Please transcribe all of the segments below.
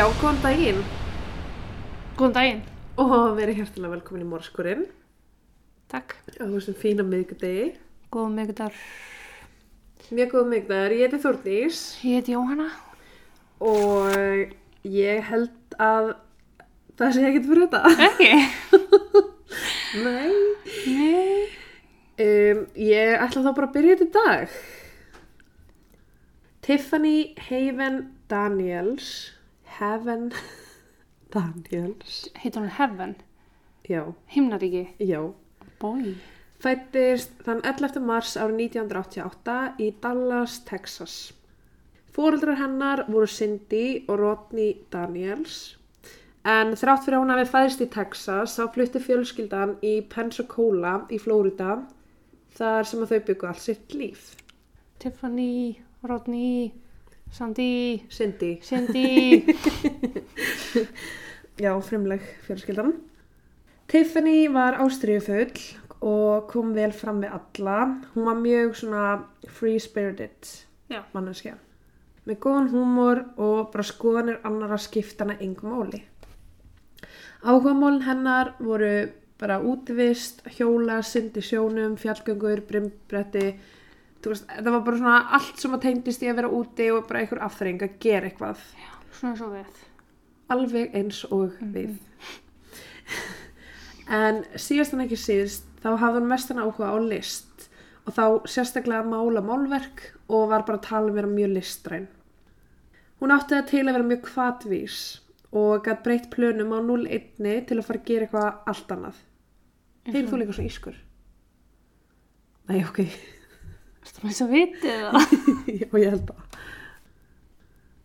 Já, góðan daginn Góðan daginn. og verið hjertilega velkomin í Morskurinn Takk. á þessum fína miðgudegi. Góðan miðgudagur. Mjög góð miðgdagar, ég heiti Þórdís Ég heiti Jóhanna. og ég held að það sé ekkert fyrir þetta. Ekki? Nei. Nei. Um, ég ætla þá bara að byrja þetta í dag. Tiffany Haven Daniels, Haven Daniels, Heit hún Heaven. já, Himnaríki. já. Bói. Fættist þann 11. mars árið 1988 í Dallas, Texas. Fóreldrar hennar voru Cindy og Rodney Daniels. En þrátt fyrir að hún hafi fæðist í Texas þá flutti fjölskyldan í Pensacola í Flórida þar sem að þau byggu allt sitt líf. Tiffany, Rodney, Sandy, Cindy. Cindy. Já, frumleg fjölskyldan. Tiffany var ástriðufull og kom vel fram við alla. Hún var mjög svona free-spirited Já. manneskja. Með góðan húmor og bara skoðanir annara skiptana engum máli. Áhugamálin hennar voru bara útivist, hjóla, syndi sjónum, fjallgöngur, brimbretti. Veist, það var bara svona allt sem að tengdist í að vera úti og bara einhver afþreying að gera eitthvað. Svona svo við. Alveg eins og við. En síðast en ekki síðst þá hafði hún mestan áhuga á list og þá sérstaklega mála málverk og var bara að tala um vera mjög listræn. Hún átti það til að vera mjög kvatvís og gætt breytt plönum á 0-1 til að fara að gera eitthvað allt annað. Þeir þú líka svona ískur? Nei, ok. Það er svo vitið. Já, ég held að.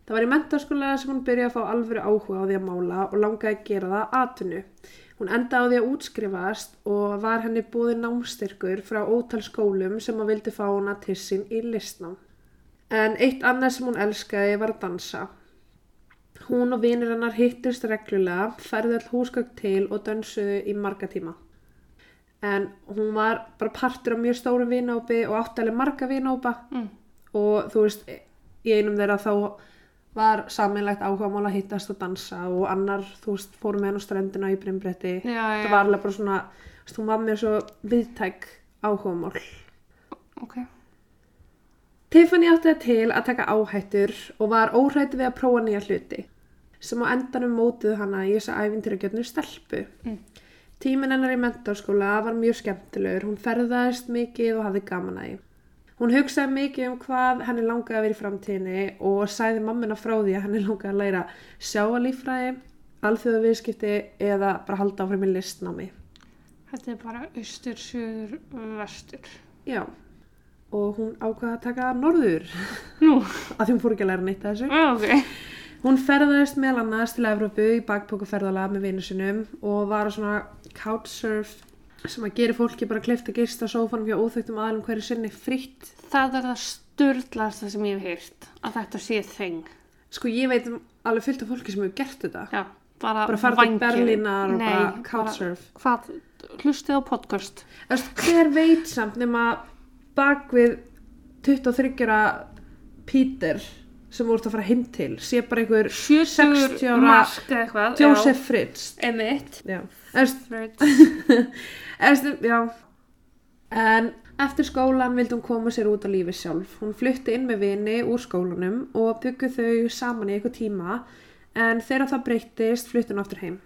Það var í mentaskóla sem hún byrjaði að fá alvöru áhuga á því að mála og langaði að gera það atvinnu. Hún endaði á því að útskrifast og var henni búið námstyrkur frá ótal skólum sem að vildi fá hana til sín í listnám. En eitt annað sem hún elskaði var að dansa. Hún og vinir hennar hittust reglulega, færði all húsgögg til og dansuðu í marga tíma. En hún var bara partur af mjög stórum vinópi og áttalega marga vinópa Mm. og þú veist, í einum þeirra þá var saminlegt áhugamál að hittast og dansa og annar, þú veist, fórum með henn á strendina í já. Það var alveg bara svona, þú veist, hún var með svo viðtæk áhugamál. Ok. Tiffany átti það til að taka áhættur og var óhrætti við að prófa nýja hluti sem á endanum mótuðu hana í þessa æfintýragjörnu stelpu. Mm. Tíminn hennar í mentarskóla var mjög skemmtilegur, hún ferðaðist mikið og hafði gaman að því. Hún hugsaði mikið um hvað henni langaði að vera í framtíðinni og sagði mammina frá því að henni langaði að læra sjáalífræði, alþjóða viðskipti eða bara halda áfram í listnámi. Þetta er bara austur, söður, vestur. Já, og hún ákvaði að taka norður, Nú. að því hún fór ekki að læra neitt að þessu. Já, ok. Hún ferðaðist meðal annars til Evrópu í bakpókaferðalega með vinnu sinum og var á svona couchsurf sem að gera fólki bara kleift að gista sófanum hjá óþögtum aðlum hverju sinni fritt. Það er það sturglasta sem ég hef heyrt. Að þetta sé þeng. Sko ég veit um alveg fullt af fólki sem hefur gert þetta. Já. Bara, Bara fara til. Berlínar og Nei, bara couchsurf. Hvað? Hlustið á podcast. Veist, hver veit samt nema bak við 23 ára Peter sem voru að fara heim til sé bara einhver 60 ára. Joseph Fritz. Já. En eftir skólan vildi hún koma sér út á lífi sjálf. Hún flutti inn með vini úr skólanum og byggu þau saman í eitthvað tíma en þegar það breyttist flutti hún aftur heim.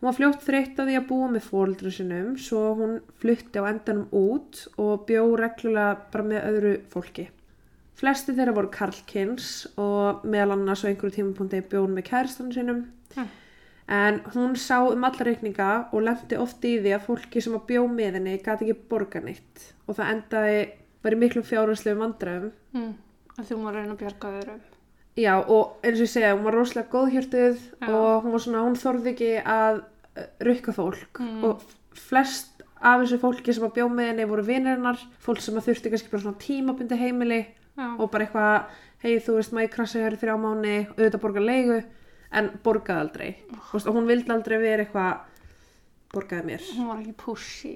Hún var fljótt þreytt að því að búa með fóreldru sinum svo hún flutti á endanum út og bjó reglulega bara með öðru fólki. Flesti þeirra voru karlkins og meðal annars á einhverju tímapunkti bjó hún með kæristan sinum Hm. En hún sá um alla reikninga og lendi oft í því að fólki sem að bjó með henni gæti ekki borga neitt og það endaði bara í miklu fjárhundslega vandræðum. Mm. Að þú má reyna að bjarga öðrum. Já og eins og ég segja, hún var rosalega góðhjörtuð Já. og hún var svona, hún þorði ekki að uh, rukka fólk Mm. og flest af þessu fólki sem að bjó með henni voru vinir hennar, fólk sem að þurfti kannski bara svona tímabundi heimili Já. og bara eitthvað, hei þú veist maður krasa hér í þrjá mánu, auðvitað borga leigu en borgaði aldrei Þú veist, og hún vildi aldrei vera eitthvað borgaði mér Hún var ekki pushy.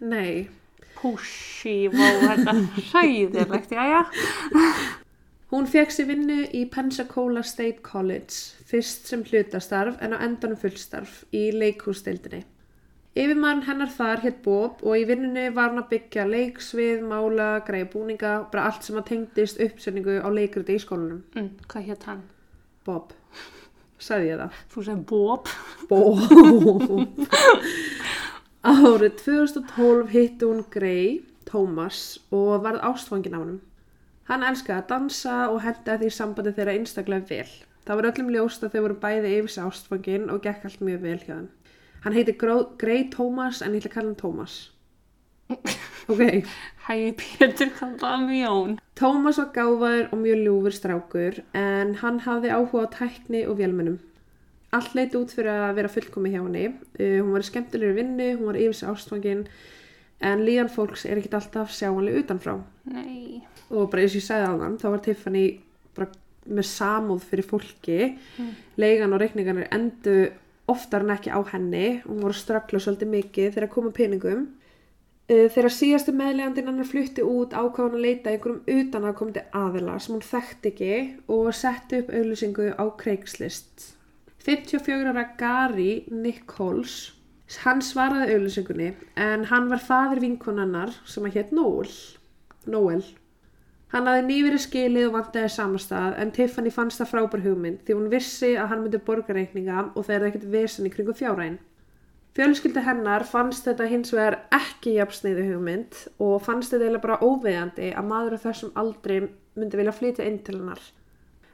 nei, Pushy, vá, þetta hræðilegt, já, já. Hún fekk sér vinnu í Pensacola State College, fyrst sem hlutastarf en á endanum fullstarf í leikhúsdeildinni. Yfirmann hennar þar hétt Bob og í vinnunni var hann að byggja leiksvið, mála, greiða búninga, bara allt sem að tengdist uppsendingu á leikriti í skólanum. Mm, hvað hétt hann? Bob, sagði ég það. Þú segir Bob. Bob. Árið 2012 hitti hún Grey, Thomas, og varð ástfangin af honum. Hann elskaði að dansa og hendaði því sambandi þeirra einstaklega vel. Það var öllum ljóst að þau voru bæði yfir sig ástfangin og gekk allt mjög vel hjá þeim. Hann heiti Gró- Grey Thomas en ég ætla að kalla hann Thomas. Ok. Hæ, Pétur kallaði mig Jón. Thomas var gáfaður og mjög ljúfur strákur en hann hafði áhuga á tækni og vélmennum. Allt leit út fyrir að vera fullkomi hjá henni. Uh, hún var í skemmtilegri vinnu, hún var yfir sig ástfangin en líðan fólks er ekkit alltaf sjáanlega utanfrá. Nei. Og bara eins og ég sagði á þann, þá var Tiffany bara með samúð fyrir fólki. Leigan og reikningarnir endu oftar en ekki á henni. Hún voru að ströggla svolítið mikið þegar koma peningum. Uh, Þegar síðastu meðlegandinn hennar flutti út ákvað hún að leita einhverjum utan að komandi aðila sem hún þekkti ekki og setti upp auðlýsingu á Craigslist. 54 ára Gary Nichols, hann svaraði auðlýsingunni en hann var fadir vinkonannar sem að hétt Noel. Noel. Hann hafði nýverið skilið og vantaði samastað en Tiffany fannst það frábær hugmynd því hún vissi að hann myndi borga reikninga og þeir eru ekkert vesen í kringum fjárhæn. Fjölskylda hennar fannst þetta hins vegar ekki jafnsniðu hugmynd og fannst þetta eiginlega bara óvegandi að maður á þessum aldri myndi vilja flytja inn til hennar.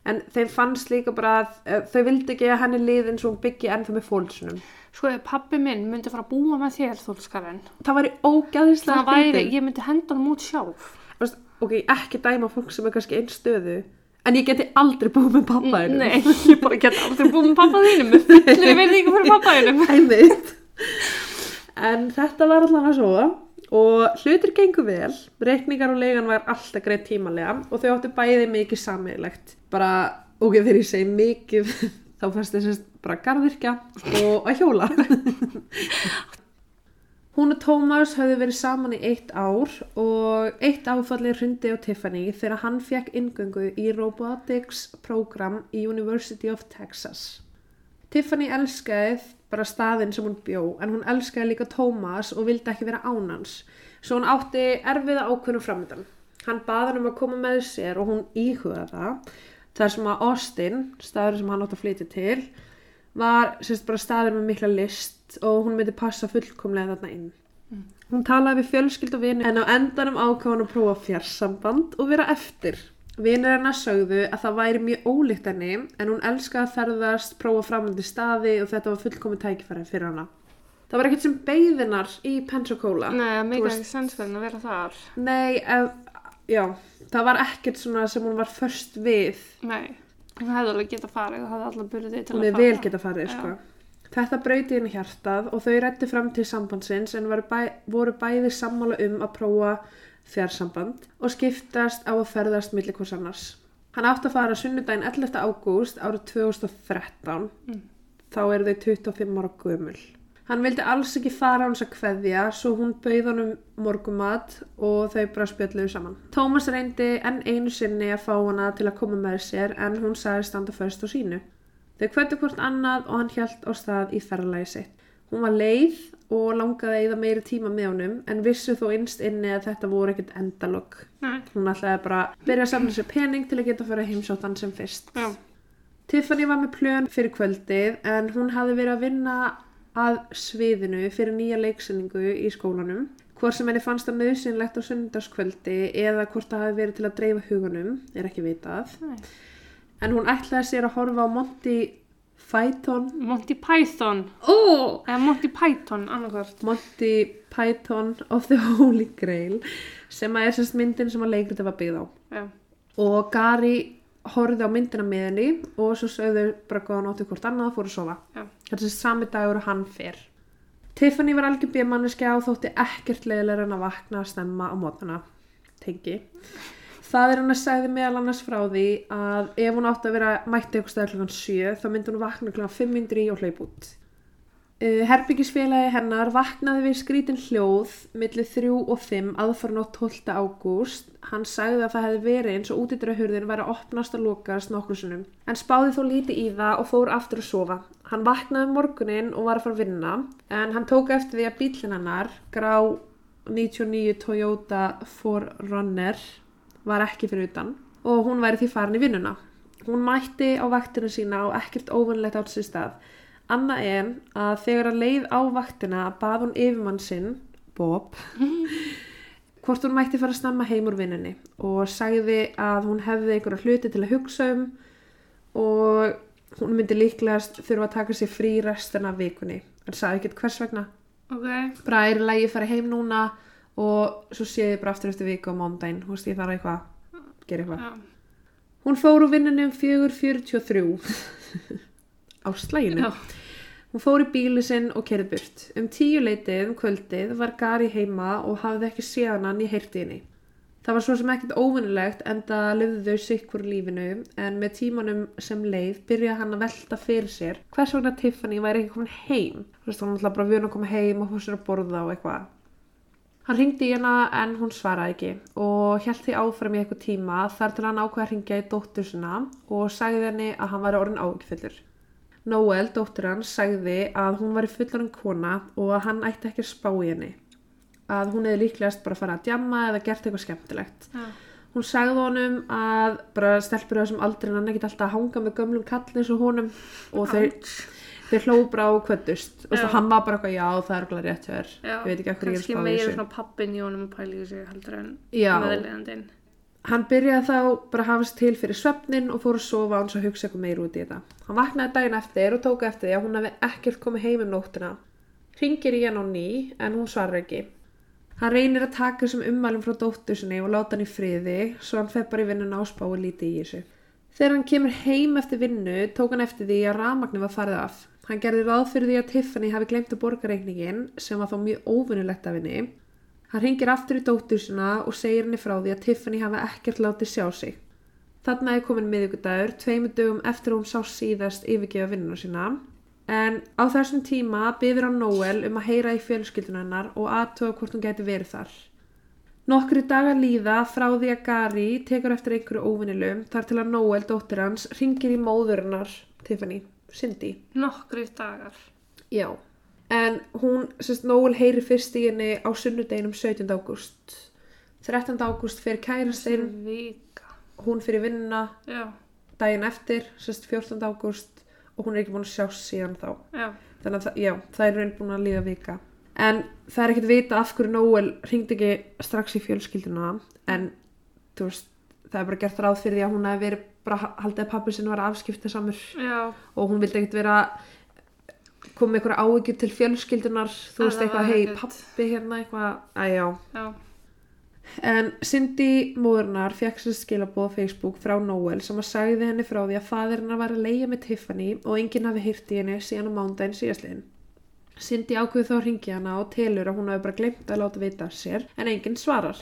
En þeim fannst líka bara að uh, þau vildi ekki að henni liði eins og hún byggi ennþá með fólksunum. Sko, pappi minn myndi fara að búa með þér, þólskarinn. Það væri ógæðislega væri, ég myndi henda hann út sjálf. Veist, ok, ekki dæma fólk sem er kannski einn stöðu en ég geti aldrei búið með pappa þínum. Nei, ég bara get aldrei búið með pappa þínum. Með fullri verðingu fyrir pappa þínum. Einmitt. En þetta var allan að svo og hlutir gengur vel, reikningar og leigan var alltaf greið tímalega og þau áttu bæði mikið sammeilegt. Bara, ok, þegar ég segi mikið, þá fannst þess bara garðirkja og að hjóla. Hún og Tómas höfðu verið saman í eitt ár og eitt áfallið hrundi á Tiffany þegar hann fekk ingöngu í Robotics program í University of Texas. Tiffany elskaði bara staðinn sem hún bjó en hún elskaði líka Tómas og vildi ekki vera ánans svo hún átti erfiða ákveðnum framöndan. Hann baði hann um að koma með sér og hún íhugaði það þar sem að Austin, staður sem hann átti að flytja til var sérst bara staður með mikla list og hún myndi passa fullkomlega þarna inn. Hún talaði við fjölskyld og vini en á endanum ákvað hún að prófa fjarsamband og vera eftir. Vinir hennar sögðu að það væri mjög ólíkt henni en hún elskaði að ferðast, prófa framöndi staði og þetta var fullkomið tækifæri fyrir hana. Það var ekkert sem beigðinar í Pensacola. Nei, það Þú meika veist- ekki sensverðin að vera þar. Nei, ef, já, það var ekkert sem hún var först við. Nei, hún hefði alveg getað farið og hefði allar burði til Hún að fara. vel geta farið, sko. Þetta brauti henni hjartað og þau rættu fram til sambandsins en bæ, voru bæði sammála um að prófa fjarsamband og skiptast á að ferðast milli hvers annars. Hann átti að fara sunnudaginn 11. ágúst árið 2013. Þá eru þau 25 ára gömul. Hann vildi alls ekki fara hans að kveðja svo hún bauð honum morgumat og þau bara spjöldluðu saman. Tómas reyndi enn einu sinni að fá hana til að koma með sér en hún sagði standa först á sínu. Þau kvöttu hvort annað og hann hjælt á stað í ferðalagi sitt. Hún var leið og langaði að eyða meiri tíma með honum en vissu þó innst inni að þetta voru ekkert endalokk. Hún ætlaði bara að byrja að samla sér pening til að geta að fara heimsóttan sem fyrst. já. Tiffany var með plön fyrir kvöldið en hún hafði verið að vinna að sviðinu fyrir nýja leiksinningu í skólanum. Hvort sem henni fannst það nöðsynlegt á sunnudagskvöldi eða hvort það hafi verið til að dreifa hugunum er ekki vitað. Nei. En hún ætlaði sér að horfa á Monty Python Monty Python. oh! Eða Monty Python, annarkvört. Monty Python of the Holy Grail sem að er sérst myndin sem að leikrita var byggð á. Já. Og Gary horfði á myndina með henni og svo sögðu bara góða nóttu hvort annað og fóru að sofa. Já. Þetta er sami dagur og hann fer. Tiffany var algjör bímanniska og þótti ekkert leiðilega en að vakna að stemma á mótana. Tengi. Það er hann að segði meðal annars frá því að ef hún átti að vera mætti eitthvað stæður klokkan 7 þá myndi hún vakna klokkan 5 í og hlaup út. Uh, Herbyggisfélagi hennar vaknaði við skrítin hljóð millir 3 og 5 aðfarn á 12. ágúst. Hann sagði að það hefði verið eins og útidurahurðin væri að opnast og lokast nokkur sinnum. En spáði þó lítið í það og fór aftur að sofa. Hann vaknaði um morgunin og var að fara að vinna en hann tók eftir því að bílinn hennar, grá 99 Toyota 4Runner, var ekki fyrir utan og hún væri því farin í vinnuna. Hún mætti á vaktinu sína og ekkert óvunlegt átt sér stað. Annað en að þegar að leið á vaktina bað hún yfirmann sinn, Bob, hvort hún mætti fara að snemma heim úr vinnunni og sagði að hún hefði einhverja hluti til að hugsa um og hún myndi líklegast þurfa að taka sér frí restina af vikunni. En sagði ekkert hvers vegna. Ok. Bara er í lagi að fara heim núna og svo sé ég bara aftur eftir viku á mándaginn. Þú veist, ég þarf eitthvað, gera eitthvað. Já. Hún fór úr vinnunni um 4.43 á slæginu. Hún fór í bíli sinn og kerði burt. Um tíu leitið um kvöldið var Gary heima og hafði ekki séð hann í heyrtiðinni. Það var svo sem ekkert óvinnilegt en það lifðu þau sikkur lífinu en með tímanum sem leið byrjaði hann að velta fyrir sér hvers vegna Tiffany væri ekki komin heim. Þú veist, var alltaf bara vun að koma heim og hún sér að borða og eitthvað. Hann ringdi í hana en hún svaraði ekki og held því áfram í eitthvað tíma þar til hann ákveða að ringja í dóttur sinna og sagði henni að hann væri orðin ágifillur. Noel, dóttur hans, sagði að hún væri fullarinn kona og að hann ætti ekki að spá í henni. Að hún hefði líklegast bara að fara að djamma eða gert eitthvað skemmtilegt. Já. Hún sagði honum að bara stelpur þessum aldrei hann ekki alltaf að hanga með gömlum kallin eins og honum og þau, þau hlóðu bara á kvöldust. Og hann var bara eitthvað, já það er okkur rétt. Já. Ég veit ekki hvað ég er að Kannski spá í meira þessu. svona pappin í honum pæla í sig heldur en Já. Hann byrjaði þá bara að hafa sér til fyrir svefnin og fór að sofa svo að hugsa eitthvað meira út í þetta. Hann vaknaði daginn eftir og tók eftir því að hún hefði ekkert komið heim um nóttina. Ringir í hann á ný en hún svarar ekki. Hann reynir að taka þessum ummælum frá dóttur sinni og láta hann í friði svo hann fer bara í vinnuna og spáir lítið í þessu. Þegar hann kemur heim eftir vinnu tók hann eftir því að rafmagnið var farið af. Hann gerði ráð fyrir því að Tiffany hafi glemt að borga reikningin sem var þá mjög óvinnulegt af henni. Hann ringir aftur í dóttur sinna og segir henni frá því að Tiffany hafi ekkert látið sjá sig. Þarna er komin miðvíkudagur, tveimur dögum eftir hún sá síðast yfirgefa vinnuna sína. En á þessum tíma byður hann Noel um að heyra í fjölskyldun hennar og aðtöga hvort hún geti verið þar. Nokkri dagar líða frá því að Gary tekur eftir einhverju óvinnilum þar til að Noel, dóttir hans, ringir í móðurinnar Tiffany, Cindy. Nokkri dagar. Já. En hún, sérst, Noel heyri fyrst í henni á sunnudeginum 17. ágúst. 13. ágúst fyrir kærastinn, Vika. hún fyrir vinnuna Já. daginn eftir, sérst, 14. ágúst og hún er ekki búin að sjá síðan þá. Já. Þannig að, já, það er raun búin að líða vika. En það er ekkert vita af hverju Noel hringdi ekki strax í fjölskylduna, en veist, það er bara gert ráð fyrir því að hún hefði verið bara haldið að pappi sinni var afskipta samur Já. og hún vildi ekkert vera koma með einhverja áhyggjur til fjölskyldunar þú Að veist eitthvað, hei pappi hérna eitthvað, æjá Já. en Cindy móðurnar fekk sér skilabóð á Facebook frá Noel sem að sagði henni frá því að fadir hennar var að leia með Tiffany og enginn hafi hýrt í henni síðan á mándaginn síðastliðin Cindy ákveði þá að ringi hana og telur að hún hafi bara glemt að láta vita sér en enginn svarar.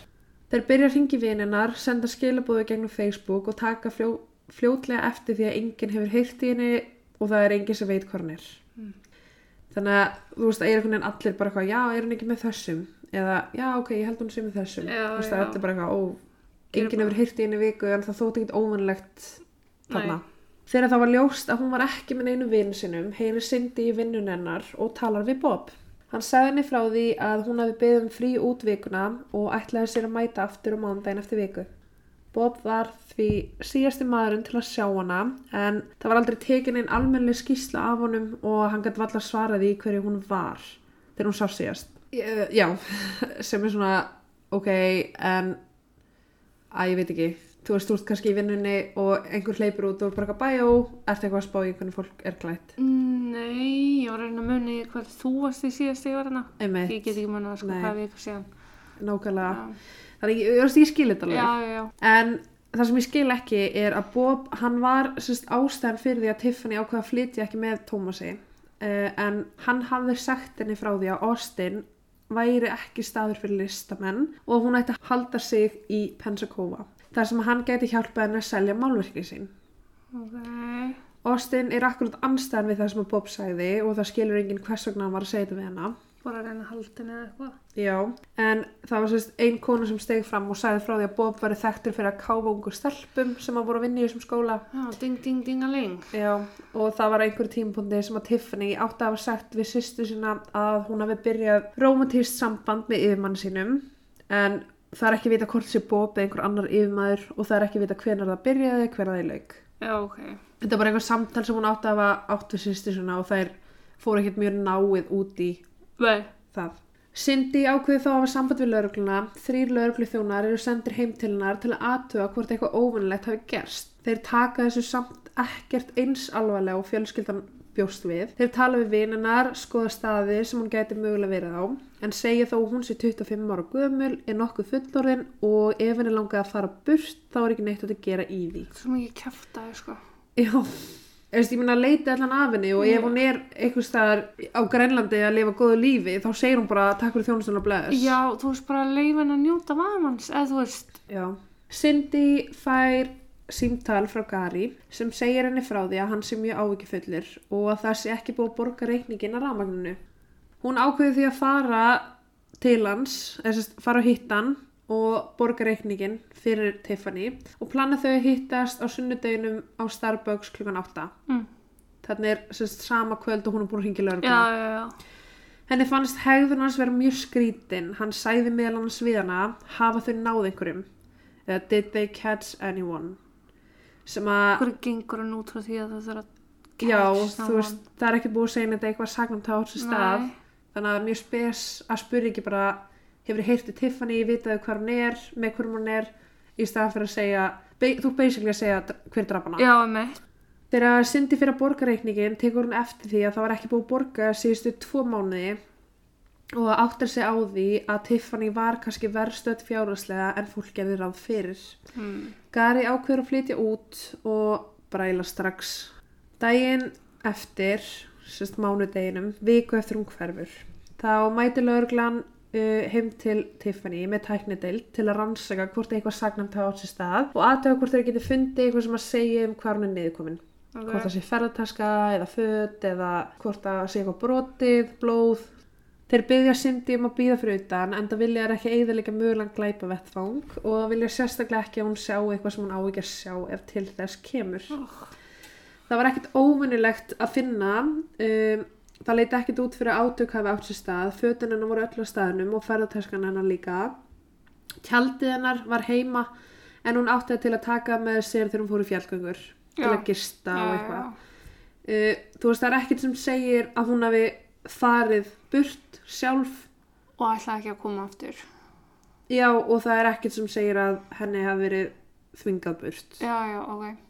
Þeir byrja að ringi vininnar senda skilabóðu gegnum Facebook og taka fljó, fljótlega eftir því að enginn hefur heyrt í henni og það er enginn sem veit hvað hann er þannig að þú veist að er einhvern veginn allir bara eitthvað já er hann ekki með þessum? Eða já ok ég held hún sé með þessum. Já, þú veist að allir bara eitthvað ó enginn hefur heyrt í í viku en það þótt ekkert óvunlegt þarna. Nei. þegar það var ljóst að hún var ekki með einu vinn sinum heyri Cindy í vinnun hennar og talar við Bob. Hann sagði henni frá því að hún hafi beðið um frí út vikuna og ætlaði sér að mæta aftur um mándaginn eftir viku Bob var því síðasti maðurinn til að sjá hana en það var aldrei tekin einn almennleg skýsla af honum og hann gæti valla svaraði í hverju hún var þegar hún sá síðast. Já, sem er svona ok, en að ég veit ekki, þú veist, þú ert kannski í vinnunni og einhver hleypur út og bara eitthvað bæjó, ertu eitthvað að spá í hvernig fólk er klætt. Nei, ég var að reyna að muni hvað þú varst í síðast ég var hana. Ég get ekki munið að sko hvað við ykkur síðan. Nákvæmlega. Þannig, ég, ég, ég skil þetta alveg. já, já. já. En það sem ég skil ekki er að Bob, hann var sérst, ástæðan fyrir því að Tiffany ákveða að flytja ekki með Tómasi uh, en hann hafði sagt henni frá því að Austin væri ekki staður fyrir listamenn og hún ætti að halda sig í Pensacola þar sem hann gæti hjálpað henni að selja málverki sín. Ok. Austin er akkurat anstæðan við það sem Bob sagði og það skilur enginn hvers vegna hann var að segja þetta við hana. Bara að reyna haldin eða eitthvað. Já, en það var sérst ein kona sem steg fram og sagði frá því að Bob væri þekktur fyrir að káfa ungu stelpum sem að voru að vinna í þessum skóla. Já, ding, ding, ding, aling. Já, og það var einhver tímapunkti sem að Tiffany átti að hafa sagt við sýstu sína að hún hafi byrjað romantist samband með yfirmann sínum en það er ekki vita hvort sé Bob eða einhver annar yfirmaður og það er ekki vita hvenar það byrjaði, hvenar það í lauk. Já, ok. Þetta var einhver samtal sem hún átti að hafa átt við sýstu sína og þær fóru ekkert mjög náið út í Vei. það. Cindy ákveði þá að hafa samband við laurugluna. Þrýr lauruglu þjónar eru sendir heim til hennar til að aðtuga hvort eitthvað óvinnlegt hafi gerst. Þeir taka þessu samt ekkert eins alvarlega og fjölskyldan bjóst við. Þeir tala við vinnar, skoða staði sem hún gæti mögulega verið á, en segja að hún sé 25 ára gömul, er nokkuð fullorðin og ef henni langaði að fara burt þá er ekki neitt að gera í því. Svo mikið kæftæði, sko. Já, Eðast, ég meina að leita allan af henni og ef hún er einhvers staðar á Grænlandi að lifa góðu lífi þá segir hún bara takk fyrir þjónustunum og bless. Já, þú veist bara að leifa henni að njóta vamans, eða þú veist. Já. Cindy fær símtal frá Gary sem segir henni frá því að hann sé mjög ávikið og að það sé ekki búið að borga reikningin að rafmagninu. Hún ákveði því að fara til hans, eða fara á hittan og borga reikningin fyrir Tiffany og plana þau að hittast á sunnudeginum á Starbucks klukkan 8. Mm. Þannig er sérst sama kvöld og hún er búin að já, já. Henni fannst hegðun hans vera mjög skrítin. Hann sæði meðal hans við hana, hafa þau náð einhverjum. Eða did they catch anyone? Sem að, Hverju gengur hann út frá því að það þurfa að já, þú veist, það er ekki búið að segja þetta eitthvað sagnum á þessu stað. Þannig að það er mjög spes að spyrja ekki bara, hefur þið heyrti Tiffany, vitaðu hvar hún er, með hverjum hún er, í staðan fyrir að segja, be, þú basically að segja hver draf hana. Já, með. Þegar Cindy fyrir að borga reikningin tekur hún eftir því að það var ekki búið að borga síðustu tvo mánuði og áttar sig á því að Tiffany var kannski verðstöð fjárháslega en fólk gerði ráð fyrir. Mm. Gary ákveður að flytja út og bræla strax. Daginn eftir, sérst mánudeginum, viku eftir hún hverfur. Þá mæti lauruglan uh, heim til Tiffany með tæknideild til að rannsaka hvort eitthvað sagnamt hafa átt sér stað og aðtöga hvort þeir geti fundið eitthvað sem að segja um hvar hún er niðurkomin. Hvort það sé ferðartaska eða föt eða hvort það sé eitthvað brotið, blóð. Þeir byggja Cindy um að býða fyrir utan en það vilja ekki eiginlega mögulega glæpa vettfang og vilja sérstaklega ekki að hún sjá eitthvað sem hún á ekki að sjá ef til þess kemur. Oh. það var ekkert óvinnilegt að finna um, það leiti ekkert út fyrir átök hafi átt sér stað fötin hennar voru öll á staðnum og ferðartaskan hennar líka. Tjaldið hennar var heima en hún átti til að taka með sér þegar hún fór í fjallgöngur til að gista og eitthvað. uh, þú veist það er ekkert sem segir að hún hafi farið burt sjálf. Og ætlaði ekki að koma aftur. já og það er ekkert sem segir að henni hafi verið þvingað burt. Já, já, ok.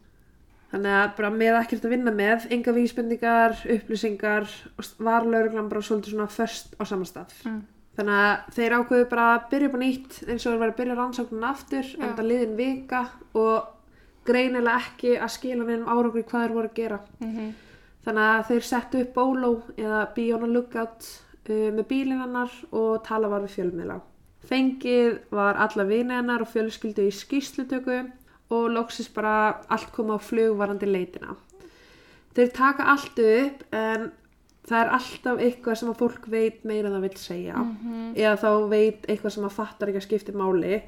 Þannig að bara með ekkert að vinna með enga vísbendingar, upplýsingar og var lauruglan bara svolítið svona först á sama stað Mm. þannig að þeir ákveðu bara að byrja upp á nýtt eins og þeir var að byrja rannsóknun aftur Já. en það liðin vika og greinilega ekki að skila neinum árangri hvað þeir voru að gera Mm Þannig að þeir settu upp bóló eða be on a lookout uh, með bílinn hennar og tala var við fjölmiðla. Fengið var alla vini hennar og fjölskyldu í skýslutöku og loksist bara allt koma á flugvarandi leitina. Þeir taka allt upp en það er alltaf eitthvað sem að fólk veit meira en það vil segja. -hmm. Eða þá veit eitthvað sem að fattar ekki að skipti máli.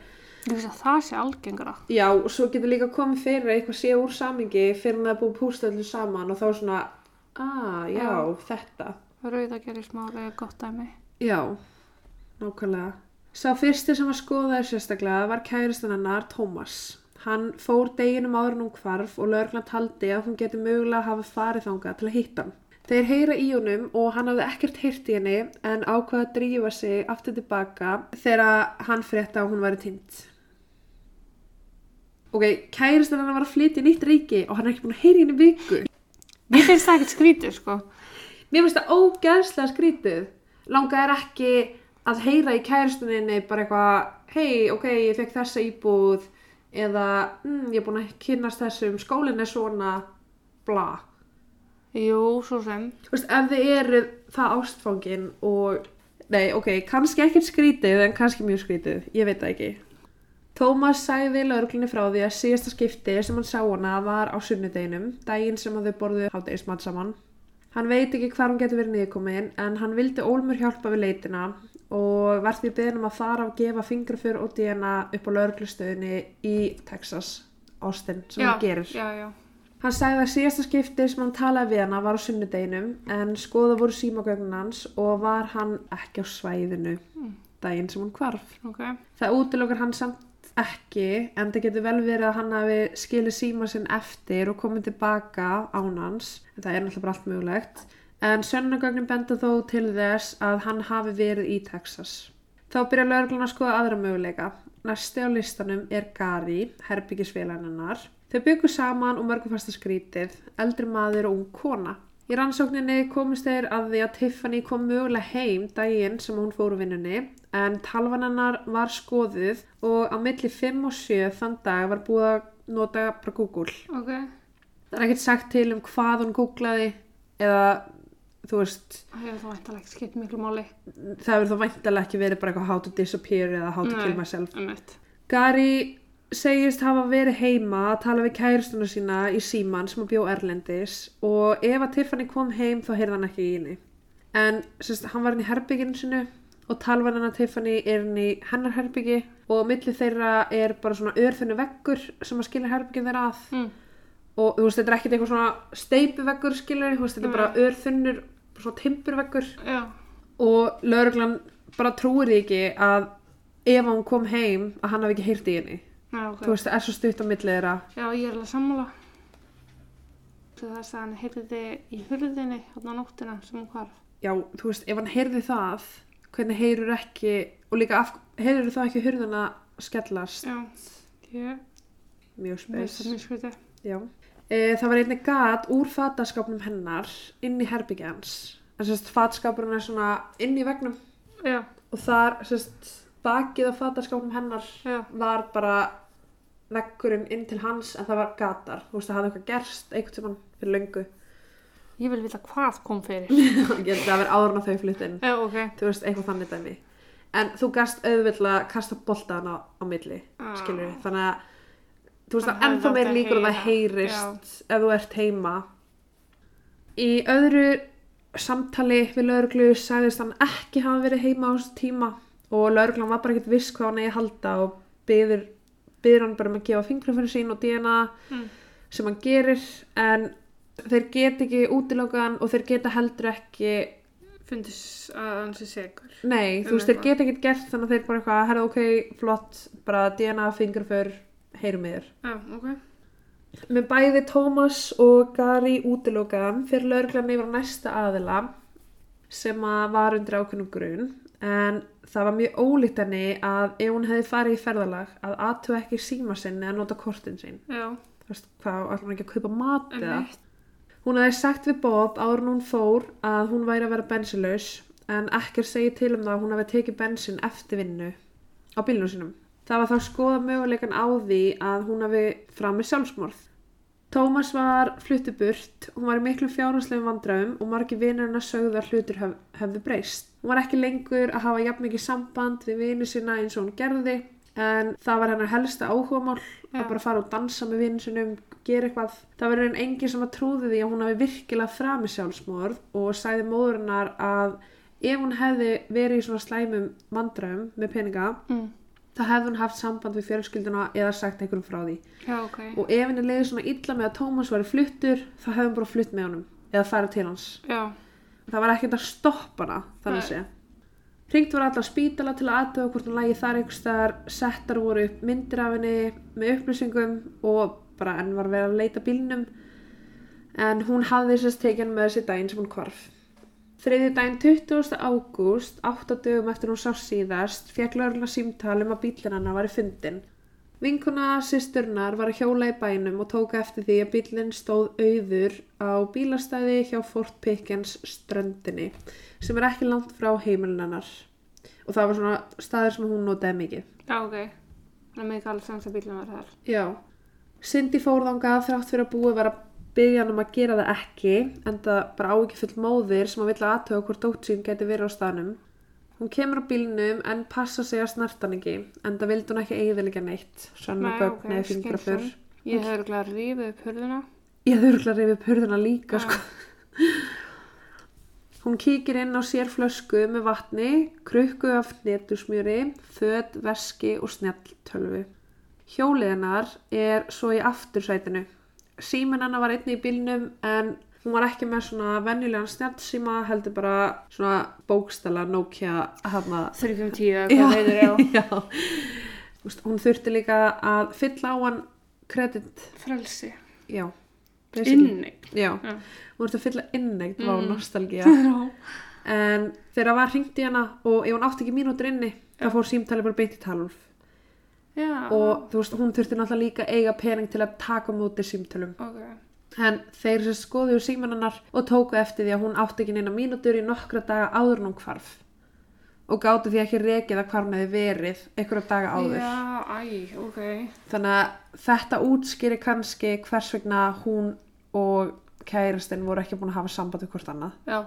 Að það sé algengara. Já, og svo getur líka komið fyrir að eitthvað sé úr samingi fyrir að það búið að pústa öllu saman og þá svona, ah, já, Já. þetta. Rauðagerismáli er gott dæmi. Já, nákvæmlega. Sá fyrsti sem var skoðaði sérstaklega var kæristan hennar, Tómas. Hann fór deginum áður en hún hvarf og lögreglan taldi að hún geti mögulega hafa farið þangað til að hitta hann. Þeir heyra í honum og hann hafði ekkert heyrt í henni en ákvaða að drífa sig aftur tilbaka þegar hann frétta að hún væri týnd. Ok, kæristan hennar var að flytja í nýtt ríki og hann er ekki búin að heyra henni viku. Mér finnst það ekkert skrítið, sko. Mér finnst það ógeðslega skrítið. Langaði ekki að heyra í kæristuninni bara eitthvað, hei, ok, ég fekk þessa íbúð eða, mm, ég er búin að kynast þessum, skólinn er svona, bla. Jú, svo sem. Þú veist, ef þið eru það ástfangin og, nei, ok, kannski ekkert skrítið en kannski mjög skrítið, ég veit það ekki. Tómas sagði lauruglunni frá því að síðasta skipti sem hann sá hana var á sunnudeginum, daginn sem þau borðu hátegismat saman. Hann veit ekki hvar hún getur verið niðurkomin en hann vildi Ólmur hjálpa við leitina og var því beðin um að fara og gefa fingrafjör og DNA upp á lauruglustöðinni í Texas, Austin, sem hann gerir. Já, já. Hann sagði að síðasta skipti sem hann talaði við hana var á sunnudeginum en skoða voru símagögnin hans og var hann ekki á svæðinu daginn sem hún hvarf. Ok. Það útilokar hann samt ekki en það getur vel verið að hann hafi skilið síma sinn eftir og komið tilbaka án hans. En það er náttúrulega allt mögulegt. En sönnagögnin benda þó til þess að hann hafi verið í Texas. Þá byrja lögreglan að skoða aðra möguleika. Næsti á listanum er Gary, herbyggisfélaginnar. Þau byggu saman og mörgum fasta skrítið, eldri maður og ung kona. Í rannsókninni komist þeir að því að Tiffany kom mögulega heim daginn sem hún fór úr vinnunni en talvan hennar var skoðuð og á milli 5 og 7 þann dag var búið að nota bara Google. Ok. Það er ekkert sagt til um hvað hún googlaði eða þú veist, Það hefur þá væntalega ekki skipt miklu máli. það verður þá væntalega ekki verið bara eitthvað how to disappear eða how to kill myself. Eitt. Gary segist hafa verið heima að tala við kæristuna sína í síman sem að bjó Erlendis og ef að Tiffany kom heim þá heyrði hann ekki í henni. En sérst, hann var inn í herbygginu sinu og talvan hennar Tiffany er inn í hennar herbyggi og á milli þeirra er bara svona örþunni veggur sem að skilja herbyggin þeirra að Mm. og þú veist þetta er ekkert eitthvað svona steipuveggur skilur, þú veist þetta er bara örþunnur svona timpurveggur og lauruglan bara trúir ekki að ef hann kom heim að hann hafi ekki heyrt í henni Já, ok. þú veist, það er svo stutt á milli þeirra Já, ég er alveg sammála. Svo þess að hann heyrði í hurðinni hérna á nóttina sem hún hvarf. já, þú veist, ef hann heyrði það hvernig heyrur ekki og líka heyrur það ekki hurðuna skellast, Já. Ég mjög veist spes mjög skrítið. já. E, það var einnig gat úr fataskápnum hennar inn í herbyggja hans en sérst, fataskápurinn er svona inn í vegnum Já, og þar, sérst, bakið á fataskápnum hennar já. var bara veggurinn inn til hans en það var gatar, þú veist, það hafði eitthvað gerst einhvern tímann fyrir löngu Ég vil vita hvað kom fyrir. ég það verið áður en að þau flytt inn Já, ok. þú veist, eitthvað þannig dæmi en þú gast auðvitað að kasta boltaðan á, á milli, Ah. þannig að þú veist Hann að ennþá meir líkur að það heyrist ef þú ert heima í öðru samtali við lauruglu sagðist hann ekki hafa verið heima á þessu tíma og lauruglan var bara ekkert viss hvað hann eigi að halda og byður, byður hann bara um að gefa fingrafinu sín og DNA Mm. sem hann gerir en þeir geta ekki útilokaðan og þeir geta heldur ekki Fundis að hann sé segur. Nei, þú Um veist, þeir geta ekkert gert þannig að þeir bara eitthvað, herra ok, flott, bara DNA, fingraför, heyrum við þér. Já, ok. Með bæði Tómas og Gary útilokaðan fyrir lauruglan yfir næsta aðila sem að var undir ákveðnum grun en það var mjög ólíkt henni að ef hún hefði farið í ferðalag að aðtöða ekki síma sinni að nota kortin sín. Þú veist, hvað, hún ekki að kaupa mat eða? Hún hefði sagt við Bob áður en hún fór að hún væri að vera bensinlaus en ekkert segi til um það að hún hefði tekið bensin eftir vinnu á bílunum sínum. Það var þá skoða möguleikan á því að hún hefði fram með sjálfsmorð. Tómas var fluttu burt, hún var í miklu fjárhanslegum vandræðum og hennar sögðu að hlutur hef, hefðu breyst. Hún var ekki lengur að hafa jafn mikið samband við vinu sína eins og hún gerði en það var hennar helsta áhugamál Já. að bara fara og dansa með vinu sinum, gera eitthvað. Það var einn engin sem að trúði því að hún hafi virkilega framið sjálfsmorð og sagði móðurinnar að ef hún hefði verið í svona slæmum vandræðum með peninga Mm. Þá hefði hún haft samband við fjölskylduna eða sagt einhverjum frá því Já, ok. og ef henni leiði svona illa með að Tómas væri fluttur þá hefði hún bara flutt með honum eða farið til hans Já, það var ekkert að stoppa hana þannig Nei. sé Ringt var alltaf spítala til að aðtöða hvort hún lægi þar einhvers staðar, settar voru upp myndir af henni með upplýsingum og bara enn var verið að leita bílnum en hún hafði sérst tekið með þessi daginn sem hún hvarf. Þriði daginn 20. ágúst, 8 dögum eftir hún sá síðast, fekk lögurlega símtal um að bílinn hennar var í fundin. Vinkuna sýsturnar var að hjóla í bænum og tóka eftir því að bílinn stóð auður á bílastæði hjá Fort Pickens ströndinni sem er ekki langt frá heimilin hennar. Og það var svona staður sem hún notaði mikið. já, ok. Það með ekki alveg sens að bílum var þar. Já. Cindy fór þangað þrátt fyrir að búið var að byggja hann um að gera það ekki en það bara á ekki full móðir sem að vilja aðtöga hvort dótt sín geti verið á staðnum. Hún kemur á bílnum en passa sig að snerta hann ekki en það vildi hún ekki eiginlega neitt svona Nei, gögn ok, eða fingrafur. Ég hefði örgulega rífið upp hurðina. Ég þurfi að rifja upp hurðina líka Já. sko. Hún kíkir inn á sér flösku með vatni, krukku af netusmjöri, föt, veski og snjalltölvu. Hjólið hennar er svo í aftursætinu. Síminn hennar var einni í bílnum en hún var ekki með svona venjulegan snjallsíma, heldur bara svona bókstala Nokia hana. 350 eða hvað heitir já. já. Þú veist, Hún þurfti líka að fylla á hann kredit, Frelsi. já. Já. hún ert að fylla inneitt á Mm. nostalgía Já. en þegar var hringt í hana og ef hún átti ekki mínútur inni Já. þá fór símtali bara beint í talvf Já. og þú veist, hún þurfti náttúrulega líka eiga pening til að taka móti símtölum Ok. en þeir sem skoðuðu símanannar og tóku eftir því að hún átti ekki neina mínútur í nokkra daga áður hún hvarf og gátu því ekki rekið að hvar hún hefði verið einhverja daga áður Já, æ, ok. þannig að þetta útskýri kannski hvers vegna hún og kærastinn voru ekki búin að hafa samband við hvort annað Já,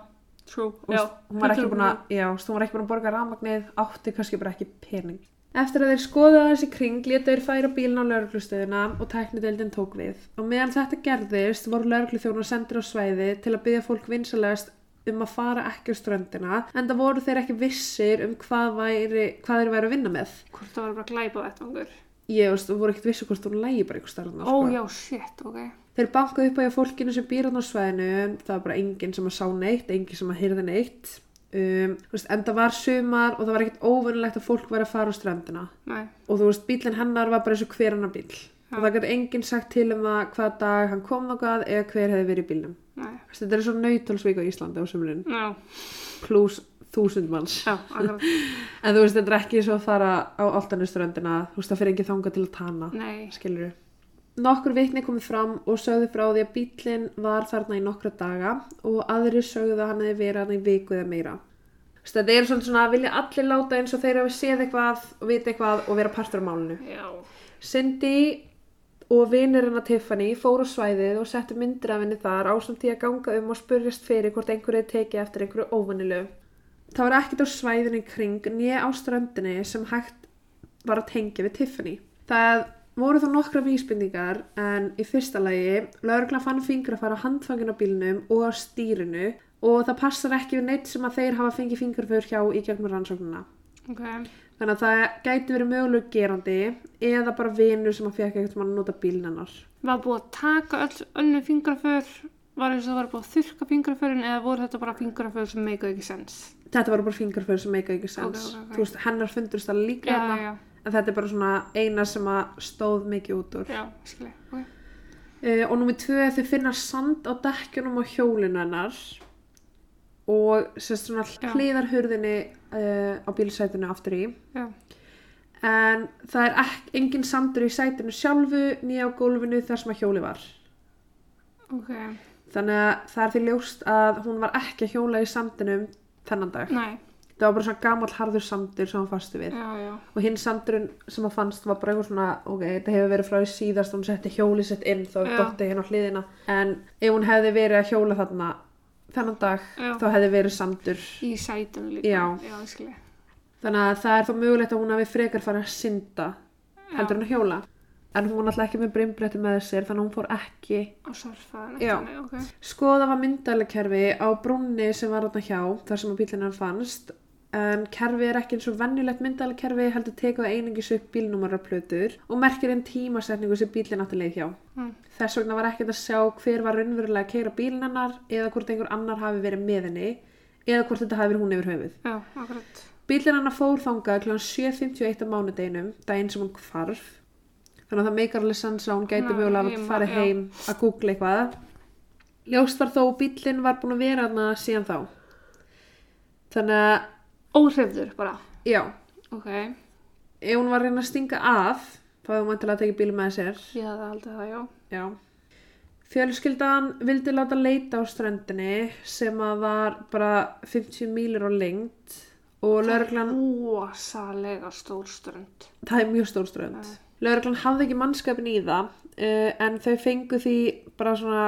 true. Já. hún var ekki búin að, já, hún var ekki búin að borga rafmagnið, átti kannski bara ekki pening. Eftir að þeir skoða þessi kring leta þeir færa bílinn á lauruglustöðuna og tæknideildin tók við. Og meðan þetta gerðist voru laurugluþjónar sendir á svæði til að byggja fólk vinsalegast um að fara ekki á ströndina en það voru þeir ekki vissir um hvað, væri, hvað þeir væri að vinna með. Hvort það var bara glæpa vettvangur. Ég veist, þú voru ekkert vissu hvort hún lægi bara eitthvað starfna. Ó, já, shit, ok. Þeir bankuðu upp á fólkinu sem býr á svæðinu, það var bara enginn sem að sá neitt, enginn sem að hyrði neitt. Um, þú veist, en það var sumar og það var ekkert óvinnilegt að fólk væri að fara á ströndina. Nei, Og þú veist, bílinn hennar var bara eins og hver annar bíl. Og það gæti enginn sagt til um það hvað dag hann kom þákað eða hver hefði verið í bílnum. Þú veist, Þetta er svo nautalsvík á Íslandi á sumlun, pluss þúsund manns. já. En þú veist, þetta er ekki svo að fara á áltanu ströndina, þú veist, það fyrir ekki þangað til að tana Nei, skilur Nokkur vitni komið fram og sögðu frá því að bílinn var þarna í nokkra daga og aðri sögðu að hann hefði verið hann í viku eða meira. Þetta er svona svona að vilja allir láta eins og þeir hafi séð eitthvað og vita eitthvað og vera partur af málinu. já. Cindy og hennar Tiffany fóru á svæðið og settu myndir af henni þar ásamt því að ganga um og spurjast fyrir hvort einhverju tekið eftir einhverju óvannilegu. Það var ekkert á svæðinu í kring nýja á ströndinni sem hægt var að tengja við Tiffany. Það voru þá nokkra vísbendingar en í fyrsta lagi lauruglan fann fingrafar á handfangin á bílnum og á stýrinu og það passar ekki við neitt sem að þeir hafa fengið fingrafur hjá í gegnum rannsóknuna. Ok, Þannig að það gæti verið möguleg gerandi eða bara vinur sem að fekk eitthvað að nota bílinn hennar. var búið að taka öll önnu fingraför, var eins og það var búið að þurka fingraförin eða voru þetta bara fingraför sem make ekki sens? Þetta var bara fingraför sem meika ekki sens. Ok, ok, ok. Þú veist, hennar fundurst það líka Já, þarna, en þetta er bara svona eina sem að stóð mikið út úr. já, skilji, ok. Uh, og númið tvö þau finna sand á dekkjunum á hjólinu hennar og sérst svona hliðarhurðinni uh, á bílsætinu aftur í. Já, En það er ek, engin sandur í sætinu sjálfu nýja á gólfinu þar sem að hjóli var. ok, Þannig að það er því ljóst að hún var ekki að hjóla í sandinum þennan dag. nei, Það var bara svona gamall harður sandur sem hann fastu við. já, já, Og hinn sandurinn sem hann fannst var bara eitthvað svona, ok, þetta hefur verið frá því síðast, hún setti hjóli sett inn þá Já. dotti hérna á hliðina. En ef hún hefði verið að hjóla þarna þennan dag, Já. þá hefði verið sandur. í sætinu líka. Þannig að það er þá mögulegt að hún hafi frekar farið að synda heldur en að hjóla. En hún var náttúrulega ekki með brimbretti með sér, þannig að hún fór ekki Á sarfaðan Já. eftir mig, ok. Skoða var myndalekerfi á brúnni sem var þarna hjá, þar sem bílinn hann fannst. En kerfi er ekki eins og venjulegt myndalekerfi heldur tekuð einingis upp bílnúmararplötur og merkir einn tímasetningu sem bílinn átti leið hjá. Mm. Þess vegna var ekkert að sjá hver var raunverulega að keira bílinn hennar eða hvort einhver annar hafi verið með henni eða hvort þetta hafi verið hún yfir höfuð. Já, akkurat. Bílinn hennar fór þangað kl. 7.51 á mánudeginum, daginn sem hún hvarf. Þannig að það meikar alveg sens að hún gæti Ná, mögulega að fara já. heim að googla eitthvað. Ljóst var þó að bílinn var búin að vera þarna síðan þá. Þannig að, Óhrifður bara. já, Ok, ef hún var að reyna að stinga af, þá hefði hún mæntilega að tekja bílinn með sér. ég hafði haldið það, já. Já. Fjölskyldan vildi láta leita á ströndinni sem að var bara 50 mílur á lengt og lauruglan, Ósalega stór strönd. það er mjög stór strönd. Nei. Lauruglan hafði ekki mannskapin í það uh, en þau fengu því bara svona